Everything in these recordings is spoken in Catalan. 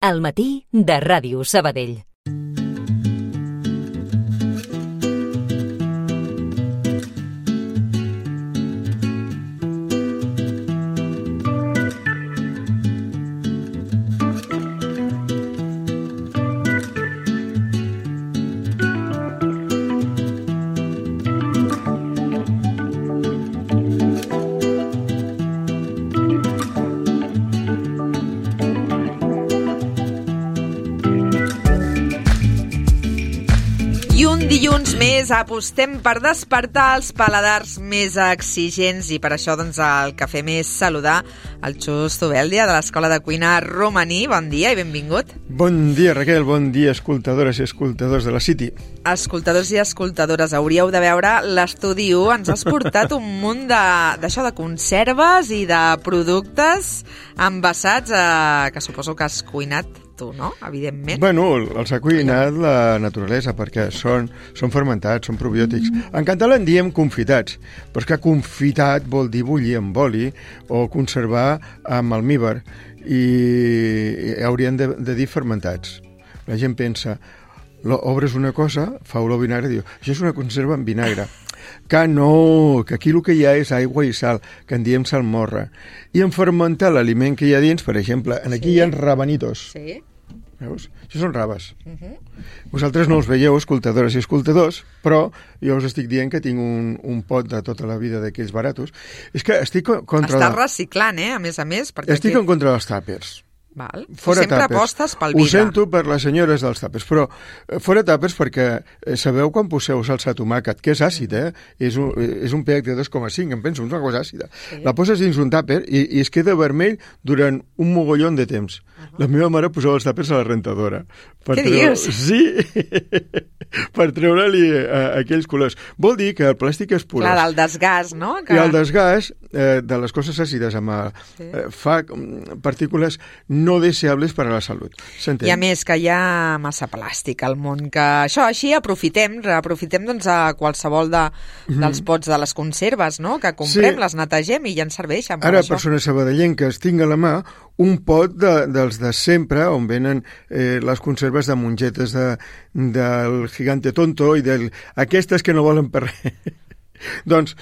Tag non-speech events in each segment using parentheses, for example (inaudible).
al matí de Ràdio Sabadell. Un dilluns més apostem per despertar els paladars més exigents i per això doncs, el que fem és saludar el Xus Tubeldia de l'Escola de Cuina Romaní. Bon dia i benvingut. Bon dia, Raquel, bon dia, escoltadores i escoltadors de la City. Escoltadors i escoltadores, hauríeu de veure l'estudi 1. Ens has portat un munt de- d'això de, de conserves i de productes envasats eh, que suposo que has cuinat tu, no? Evidentment. Bueno, els ha cuinat la naturalesa perquè són, són fermentats, són probiòtics. En català en diem confitats, però és que confitat vol dir bullir amb oli o conservar amb almíbar i, haurien de, de dir fermentats. La gent pensa, lo- obres una cosa, fa olor a vinagre, diu, això és una conserva amb vinagre. Que no, que aquí el que hi ha és aigua i sal, que en diem salmorra. I en fermentar l'aliment que hi ha dins, per exemple, en aquí hi ha rabanitos. Sí. Veus? Això són raves. Uh -huh. Vosaltres no els veieu, escoltadores i escoltadors, però jo us estic dient que tinc un, un pot de tota la vida d'aquells baratos. És que estic co- contra... Estàs la- reciclant, eh? A més a més. Perquè Estic aquí- en contra dels tàpers. Val. Fora Sempre tàpers. apostes pel Ho vidre. sento per les senyores dels tàpers, però eh, fora tàpers perquè eh, sabeu quan poseu salsa de tomàquet, que és àcid, eh? És un, eh, és un pH de 2,5, em penso, una cosa àcida. Sí. La poses dins un tàper i, i es queda vermell durant un mogollon de temps. Uh -huh. La meva mare posava els tàpers a la rentadora. Què dius? Sí, (laughs) (laughs) per treure-li eh, aquells colors. Vol dir que el plàstic és porós. Clar, del desgàs, no? I el desgàs eh, de les coses àcides amb, Sí. eh, fa mm, partícules no deseables per a la salut. I a més que hi ha massa plàstic al món, que això així aprofitem, aprofitem doncs a qualsevol de, dels pots de les conserves, no? Que comprem, Mhm. Sí. les netegem i ja ens serveixen per Ara, això. persones sabadellenques, tinc a la mà un pot de, dels de sempre, on venen eh, les conserves de mongetes de, del gigante tonto i del... aquestes que no volen per res. (laughs) doncs,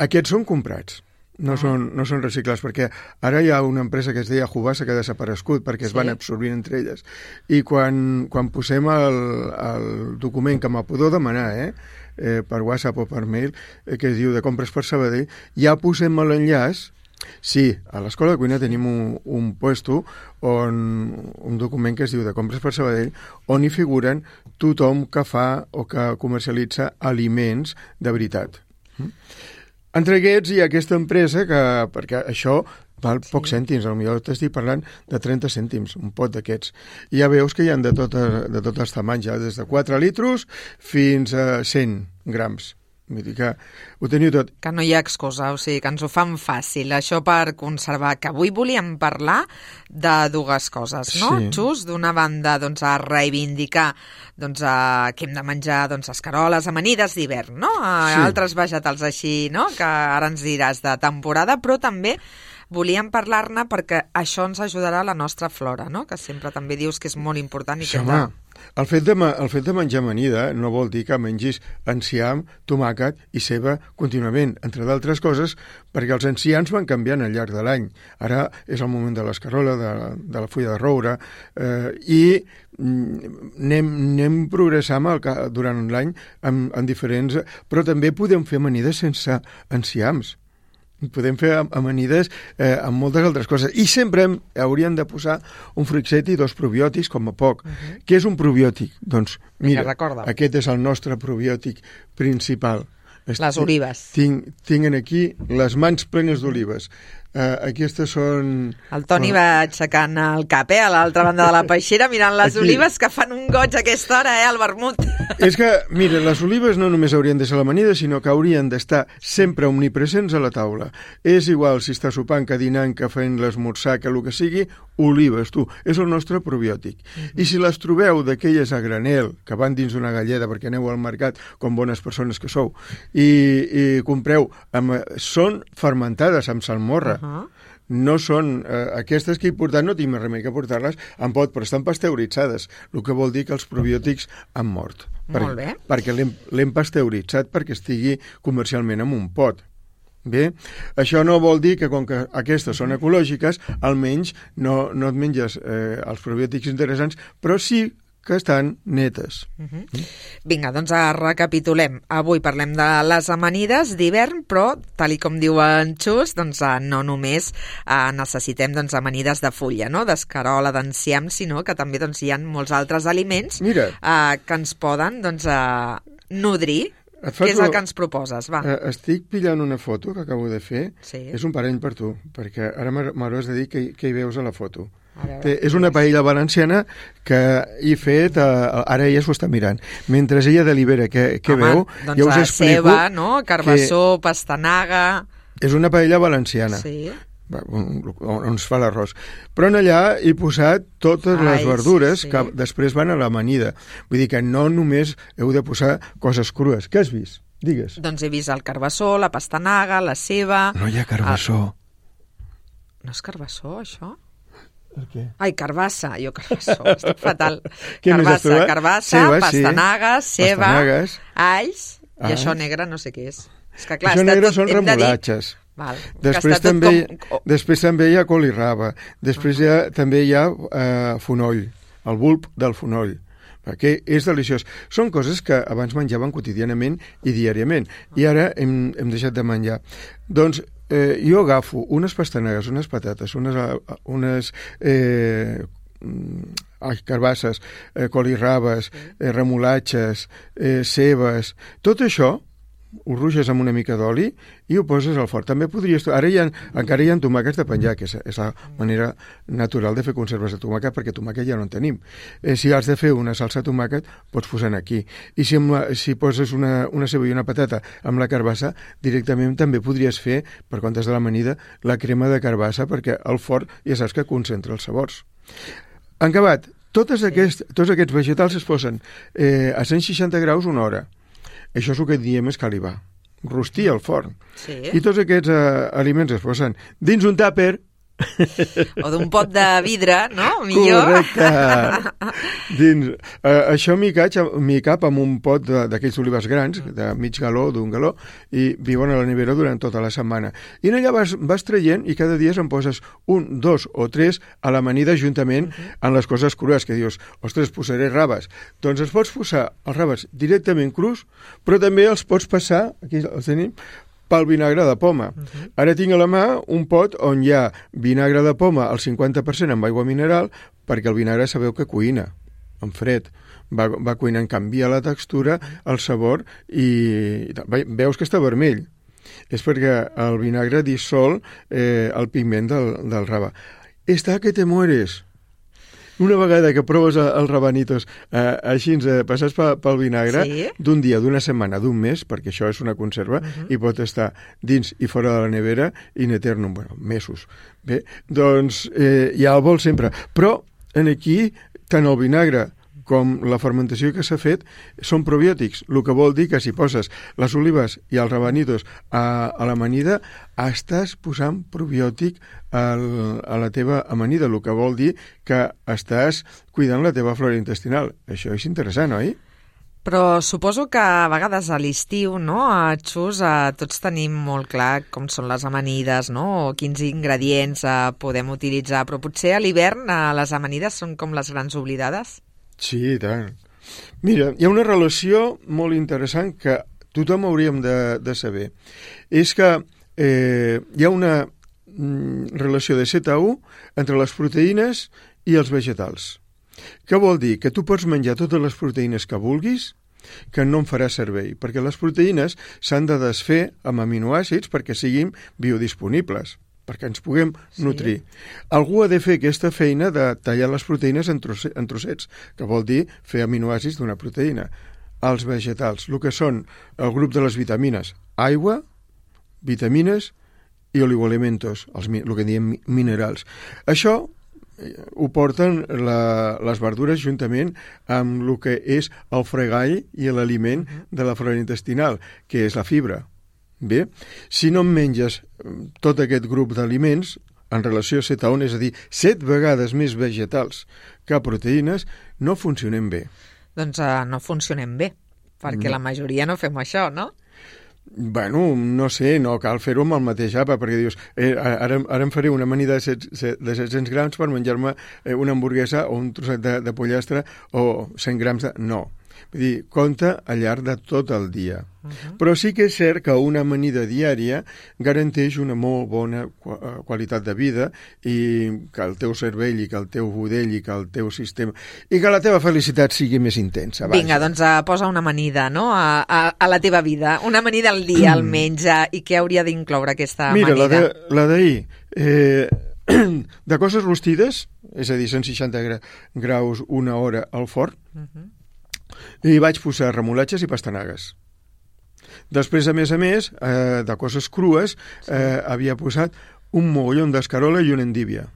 aquests són comprats. No, són, no són reciclats, perquè ara hi ha una empresa que es deia Jubasa que ha desaparegut perquè es Sí? van absorbint entre elles. I quan, quan posem el, el document que m'ho podeu demanar, eh, eh, per WhatsApp o per mail, eh, que es diu de compres per Sabadell, ja posem l'enllaç Sí, a l'Escola de Cuina tenim un, un puesto on un document que es diu de compres per Sabadell on hi figuren tothom que fa o que comercialitza aliments de veritat. Mm? Entre aquests hi ha aquesta empresa que, perquè això val sí. pocs cèntims, potser t'estic parlant de 30 cèntims, un pot d'aquests. I ja veus que hi ha de, tota, de tots els tamanys, ja, des de 4 litros fins a 100 grams. Vull dir que ho teniu tot. Que no hi ha excusa, o sigui, que ens ho fan fàcil, això per conservar. Que avui volíem parlar de dues coses, no? Sí. Just, d'una banda, doncs, a reivindicar doncs, a, que hem de menjar doncs, escaroles amanides d'hivern, no? A, Sí. Altres vegetals així, no? Que ara ens diràs de temporada, però també volíem parlar-ne perquè això ens ajudarà a la nostra flora, no? Que sempre també dius que és molt important i Sí, que home, de... el fet, de, el fet de menjar amanida no vol dir que mengis enciam, tomàquet i ceba contínuament, entre d'altres coses, perquè els enciams van canviant al llarg de l'any. Ara és el moment de l'escarola, de, de la fulla de roure, eh, i mm, anem, anem progressant el, durant l'any en, en diferents... Però també podem fer amanides sense enciams. Podem fer am- amanides eh, amb moltes altres coses. I sempre hem, hauríem de posar un fruixet i dos probiòtics com a poc. Uh -huh. Què és un probiòtic? Doncs, Vinga, mira, recorda'm. aquest és el nostre probiòtic principal. Les olives. Tinc, tinc aquí les mans plenes d'olives. Uh, aquestes són... El Toni va aixecant el cap, eh, a l'altra banda de la peixera, mirant les Aquí. olives que fan un goig a aquesta hora, eh, al vermut. És que, mira, les olives no només haurien de ser l'amanida, sinó que haurien d'estar sempre omnipresents a la taula. És igual si està sopant, que dinant, que fent l'esmorzar, que el que sigui, olives, tu. És el nostre probiòtic. I si les trobeu d'aquelles a granel, que van dins d'una galleda perquè aneu al mercat com bones persones que sou, i, i compreu, amb, són fermentades amb salmorra, -huh. no són... Eh, aquestes que he portat no tinc més remei que portar-les en pot, però estan pasteuritzades, el que vol dir que els probiòtics han mort. Molt bé. Perquè l'hem pasteuritzat perquè estigui comercialment en un pot. Bé, això no vol dir que com que aquestes són ecològiques, almenys no, no et menges eh, els probiòtics interessants, però sí que estan netes. Vinga, doncs recapitulem. Avui parlem de les amanides d'hivern, però, tal i com diu en Xus, doncs eh, no només eh, necessitem doncs, amanides de fulla, no? d'escarola, d'enciam, sinó que també doncs, hi ha molts altres aliments Mira. eh, que ens poden doncs, eh, nodrir. Què és el que ens proposes? Va. Eh, estic pillant una foto que acabo de fer. Sí. És un parell per tu, perquè ara m'ha- m'hauràs de dir què, què hi veus a la foto. Veure. Té, és una paella valenciana que he fet, eh, ara ella s'ho està mirant. Mentre ella delibera què, què Home, veu, doncs ja us eh, explico ceba, no? Carbassó, pastanaga... que és una paella valenciana. Sí. On, es fa l'arròs. Però en allà he posat totes Ai, les verdures sí. que després van a l'amanida. Vull dir que no només heu de posar coses crues. Què has vist? Digues. Doncs he vist el carbassó, la pastanaga, la ceba... No hi ha carbassó. No és carbassó, això? El què? Ai, carbassa, jo carbassó, estic fatal. (laughs) Què més has carbassa, trobat? carbassa, Ceba, sí. pastanagues, ceba, Pastanagues. alls, i Alls. això negre no sé què és. És que clar, Això negre tot, són de dir-. Val, Després també, com... després també hi ha col i raba. Després hi ha, també hi ha eh, fonoll, el bulb del fonoll perquè és deliciós. Són coses que abans menjaven quotidianament i diàriament, i ara hem, hem deixat de menjar. Doncs eh, jo agafo unes pastanagues, unes patates, unes, eh, unes eh, ai, carbasses, eh, colirrabes, eh, remolatges, eh, cebes, tot això ho ruges amb una mica d'oli i ho poses al forn. També podries... Ara hi ha, encara hi ha tomàquets de penjar, que és, és la manera natural de fer conserves de tomàquet, perquè tomàquet ja no en tenim. Eh, si has de fer una salsa de tomàquet, pots posar aquí. I si, la, si poses una, una ceba i una patata amb la carbassa, directament també podries fer, per comptes de l'amanida, la crema de carbassa, perquè el forn ja saps que concentra els sabors. En acabat, totes aquests, tots aquests vegetals es posen eh, a 160 graus una hora. Això és el que diem escalivar, rostir al forn. Sí. I tots aquests eh, aliments es posen dins un tàper O d'un pot de vidre, no? Millor. Correcte. Dins, eh, això m'hi m'hi cap amb un pot d'aquells olives grans, de mig galó, d'un galó, i viuen a la nevera durant tota la setmana. I en allà vas, vas traient i cada dia se'n poses un, dos o tres a l'amanida juntament amb les coses crues, que dius, ostres, posaré raves. Doncs els pots posar els raves directament crus, però també els pots passar, aquí els tenim, pel vinagre de poma. Uh -huh. Ara tinc a la mà un pot on hi ha vinagre de poma al 50% amb aigua mineral perquè el vinagre sabeu que cuina en fred. Va, va cuinant, canvia la textura, el sabor i, i veus que està vermell. És perquè el vinagre dissol eh, el pigment del, del raba. Està que te mueres. Una vegada que proves el- els rabanitos eh, així, eh, passats pel, pel vinagre, Sí. d'un dia, d'una setmana, d'un mes, perquè això és una conserva, uh -huh. i pot estar dins i fora de la nevera in eternum, bueno, mesos. Bé, doncs eh, ja el vol sempre. Però en aquí, tant el vinagre com la fermentació que s'ha fet són probiòtics, el que vol dir que si poses les olives i els rabanitos a, a l'amanida, estàs posant probiòtic al, a la teva amanida, el que vol dir que estàs cuidant la teva flora intestinal. Això és interessant, oi? Però suposo que a vegades a l'estiu, no, a Xus, eh, tots tenim molt clar com són les amanides, no?, o quins ingredients eh, podem utilitzar, però potser a l'hivern eh, les amanides són com les grans oblidades. Sí, i tant. Mira, hi ha una relació molt interessant que tothom hauríem de, de saber. És que eh, hi ha una mm, relació de 7 a 1 entre les proteïnes i els vegetals. Què vol dir? Que tu pots menjar totes les proteïnes que vulguis, que no en farà servei, perquè les proteïnes s'han de desfer amb aminoàcids perquè siguin biodisponibles perquè ens puguem Sí. nutrir. Algú ha de fer aquesta feina de tallar les proteïnes en, trosse, en trossets, que vol dir fer aminoàcids d'una proteïna. Els vegetals, el que són el grup de les vitamines, aigua, vitamines i oligoelementos, els, el que diem mi- minerals. Això eh, ho porten la, les verdures juntament amb el que és el fregall i l'aliment de la flora intestinal, que és la fibra. Bé, si no em menges eh, tot aquest grup d'aliments, en relació a 7 a 1, és a dir, 7 vegades més vegetals que proteïnes, no funcionem bé. Doncs uh, no funcionem bé, perquè No. la majoria no fem això, no? Bueno, no sé, no cal fer-ho amb el mateix àpat, perquè dius, eh, ara, ara em faré una amanida de, set, de 700 grams per menjar-me eh, una hamburguesa o un trosset de, de pollastre o 100 grams de... No. Vull dir, compta al llarg de tot el dia. Uh -huh. Però sí que és cert que una amanida diària garanteix una molt bona eh, qualitat de vida i que el teu cervell i que el teu budell i que el teu sistema... i que la teva felicitat sigui més intensa. vaja. Vinga, doncs uh, posa una amanida, no?, a, a, a la teva vida. Una amanida al dia, almenys. Uh, I què hauria d'incloure aquesta Mira, amanida? de- la d'ahir, eh, (clears throat) de coses rostides, és a dir, 160 gra graus una hora al forn, Mhm. I vaig posar remolatges i pastanagues. Després, a més a més, eh, de coses crues, eh, havia posat un mogollon d'escarola i una endívia.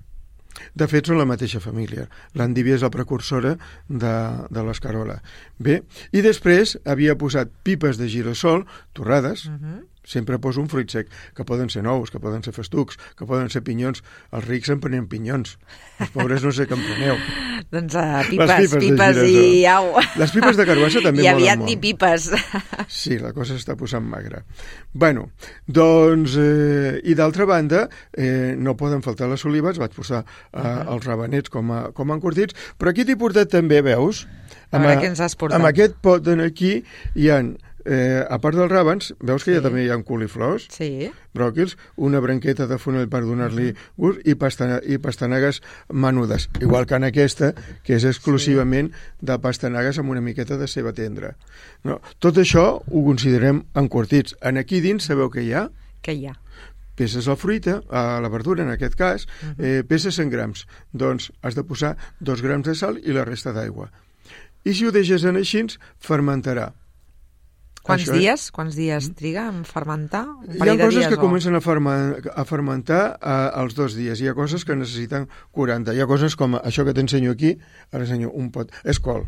De fet, són la mateixa família. L'endívia és la precursora de, de l'escarola. Bé, i després havia posat pipes de girassol torrades, Mhm. Sempre poso un fruit sec, que poden ser nous, que poden ser festucs, que poden ser pinyons. Els rics en prenen pinyons. Els pobres no sé què en preneu. (laughs) Doncs uh, Les pipes, pipes de pipes i au. Les pipes de carbassa (laughs) també I aviat molt. ni pipes. (laughs) Sí, la cosa s'està posant magra. Bueno, doncs, eh, i d'altra banda, eh, no poden faltar les olives, vaig posar eh, els rabanets com a, com a encurtits, però aquí t'he portat també, veus? A veure què ens has portat. Amb aquest pot aquí hi han, eh, a part dels ràbans, veus que Sí. ja també hi ha coliflors, Sí. bròquils, una branqueta de fonell per donar-li gust i, pastana, i pastanagues menudes, igual que en aquesta, que és exclusivament de pastanagues amb una miqueta de ceba tendra. No, tot això ho considerem encurtits. En aquí dins sabeu què hi ha? Què hi ha? Peses la fruita, a la verdura en aquest cas, eh, peses 100 grams. Doncs has de posar 2 grams de sal i la resta d'aigua. I si ho deixes en així, fermentarà. Quants Això dies? Quants dies triga en fermentar? Un Hi ha coses dies que o- comencen a, ferma, a fermentar eh, als dos dies. Hi ha coses que necessiten 40. Hi ha coses com això que t'ensenyo aquí, ara ensenyo un pot, és col.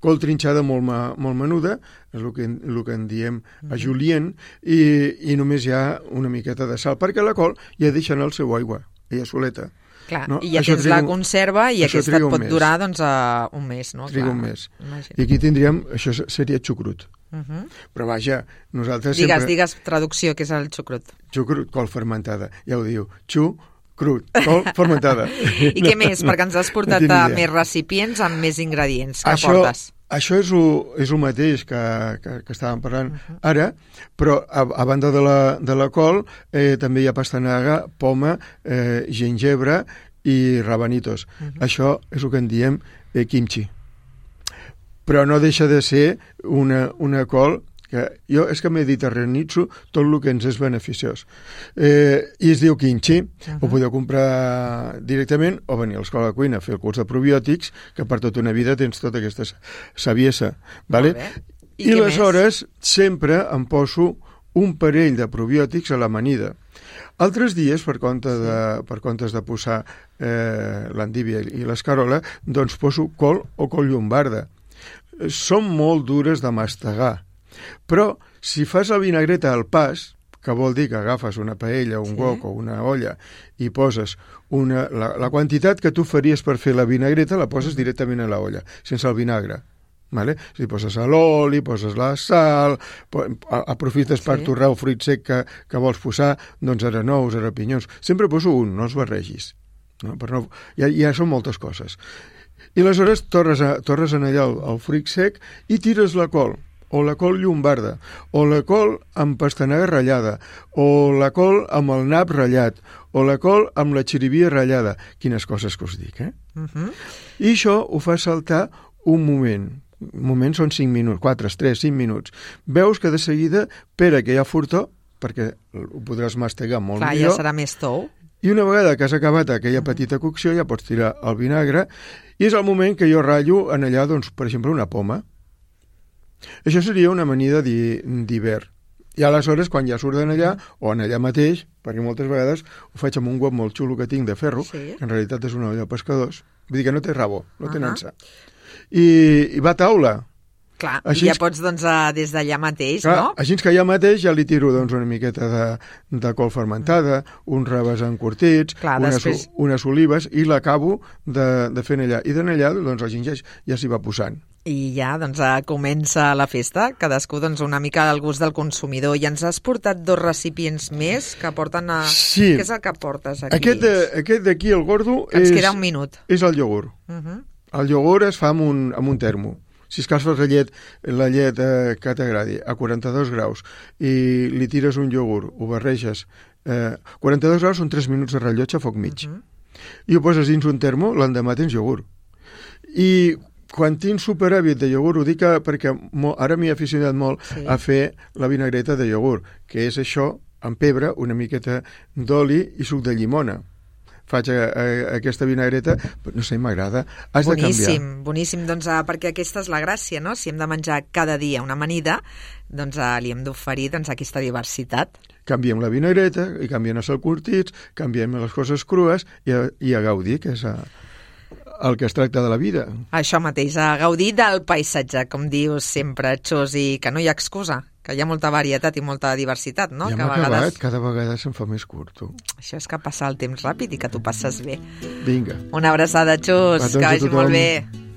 Col trinxada molt, ma, molt menuda, és el que, el que en diem a julien, i, i només hi ha una miqueta de sal, perquè la col ja deixa anar el seu aigua, ella soleta. Clar, No, i ja això tens triga la conserva i aquesta et pot mes. durar doncs, uh, un mes, no? Triga Clar, un mes. imagina't. I aquí tindríem, això seria xucrut. Uh -huh. Però vaja, nosaltres Digues, sempre... digues traducció, que és el xucrut. Xucrut, col fermentada, ja ho diu. Xu, crut, col (laughs) fermentada. I què més? Perquè ens has portat tinc a idea. més recipients amb més ingredients. Què això, portes? Això és el, és el mateix que, que, que estàvem parlant uh -huh. ara, però a, a banda de la, de la col eh, també hi ha pastanaga, poma, eh, gingebre i rabanitos. Uh -huh. Això és el que en diem eh, kimchi. Però no deixa de ser una, una col que jo és que mediterranitzo tot el que ens és beneficiós. Eh, I es diu kimchi, uh -huh. ho podeu comprar directament o venir a l'escola de cuina a fer el curs de probiòtics, que per tota una vida tens tota aquesta saviesa. Vale? I I, aleshores sempre em poso un parell de probiòtics a l'amanida. Altres dies, per, compte de, per comptes de posar eh, l'endívia i l'escarola, doncs poso col o col llombarda. Són molt dures de mastegar, però si fas la vinagreta al pas, que vol dir que agafes una paella, un Sí. wok o una olla i poses una, la, la quantitat que tu faries per fer la vinagreta la poses directament a la olla, sense el vinagre. Vale? Si poses l'oli, poses la sal, aprofites per Sí. torrar el fruit sec que, que vols posar, doncs ara nous, ara pinyons. Sempre poso un, no els barregis. No? Per no, ja, ja són moltes coses. I aleshores torres, a, torres en allà el, el fruit sec i tires la col, o la col llombarda, o la col amb pastanaga ratllada, o la col amb el nap ratllat, o la col amb la xirivia ratllada. Quines coses que us dic, eh? Uh -huh. I això ho fa saltar un moment. Un moment són 5 minuts, 4, 3, 5 minuts. Veus que de seguida, per que hi ha furtó, perquè ho podràs mastegar molt Clar, ja millor, serà més tou. i una vegada que has acabat aquella petita cocció ja pots tirar el vinagre i és el moment que jo ratllo en allà, doncs, per exemple, una poma. Això seria una amanida d'hi- d'hivern. I aleshores, quan ja surt d'allà, o en allà mateix, perquè moltes vegades ho faig amb un guap molt xulo que tinc de ferro, Sí. que en realitat és una olla de pescadors, vull dir que no té rabo, no té Ahà. nansa. I, I va a taula. Clar, Així i ja pots, doncs, eh, des d'allà mateix, Clar, no? Així que ja mateix ja li tiro doncs, una miqueta de, de col fermentada, uns raves encurtits, Clar, unes, després- unes olives, i l'acabo de, de fer allà. I d'en allà, doncs, el ginger ja s'hi va posant. I ja, doncs, eh, comença la festa, cadascú, doncs, una mica al gust del consumidor. I ens has portat dos recipients més que porten a... Sí. Què és el que portes aquí? Aquest de- Aquest d'aquí, el gordo, Que ens és, queda un minut. és el iogurt. Uh -huh. El iogurt es fa amb un, amb un termo. Si escalfes la llet, la llet eh, que t'agradi a 42 graus i li tires un iogurt, ho barreges... Eh, 42 graus són 3 minuts de rellotge a foc mig. Uh -huh. I ho poses dins un termo, l'endemà tens iogurt. I quan tinc superàvit de iogurt, ho dic que- perquè mo, ara m'hi he aficionat molt Sí. a fer la vinagreta de iogurt, que és això, amb pebre, una miqueta d'oli i suc de llimona. Faig a, a, aquesta vinagreta, no sé, m'agrada. Has de canviar. Boníssim, boníssim, doncs, eh, perquè aquesta és la gràcia, no? Si hem de menjar cada dia una amanida, doncs eh, li hem d'oferir doncs, aquesta diversitat. Canviem la vinagreta, i canvien els curtits, canviem les coses crues i a, i a gaudir, que és a, el que es tracta de la vida. Això mateix, a gaudir del paisatge, com dius sempre, Xos, i que no hi ha excusa, que hi ha molta varietat i molta diversitat, no? ja que a acabat, vegades cada vegada se'n fa més curt, tu. això és que passa el temps ràpid i que tu passes bé. Vinga. Una abraçada, Petons que vagi molt bé.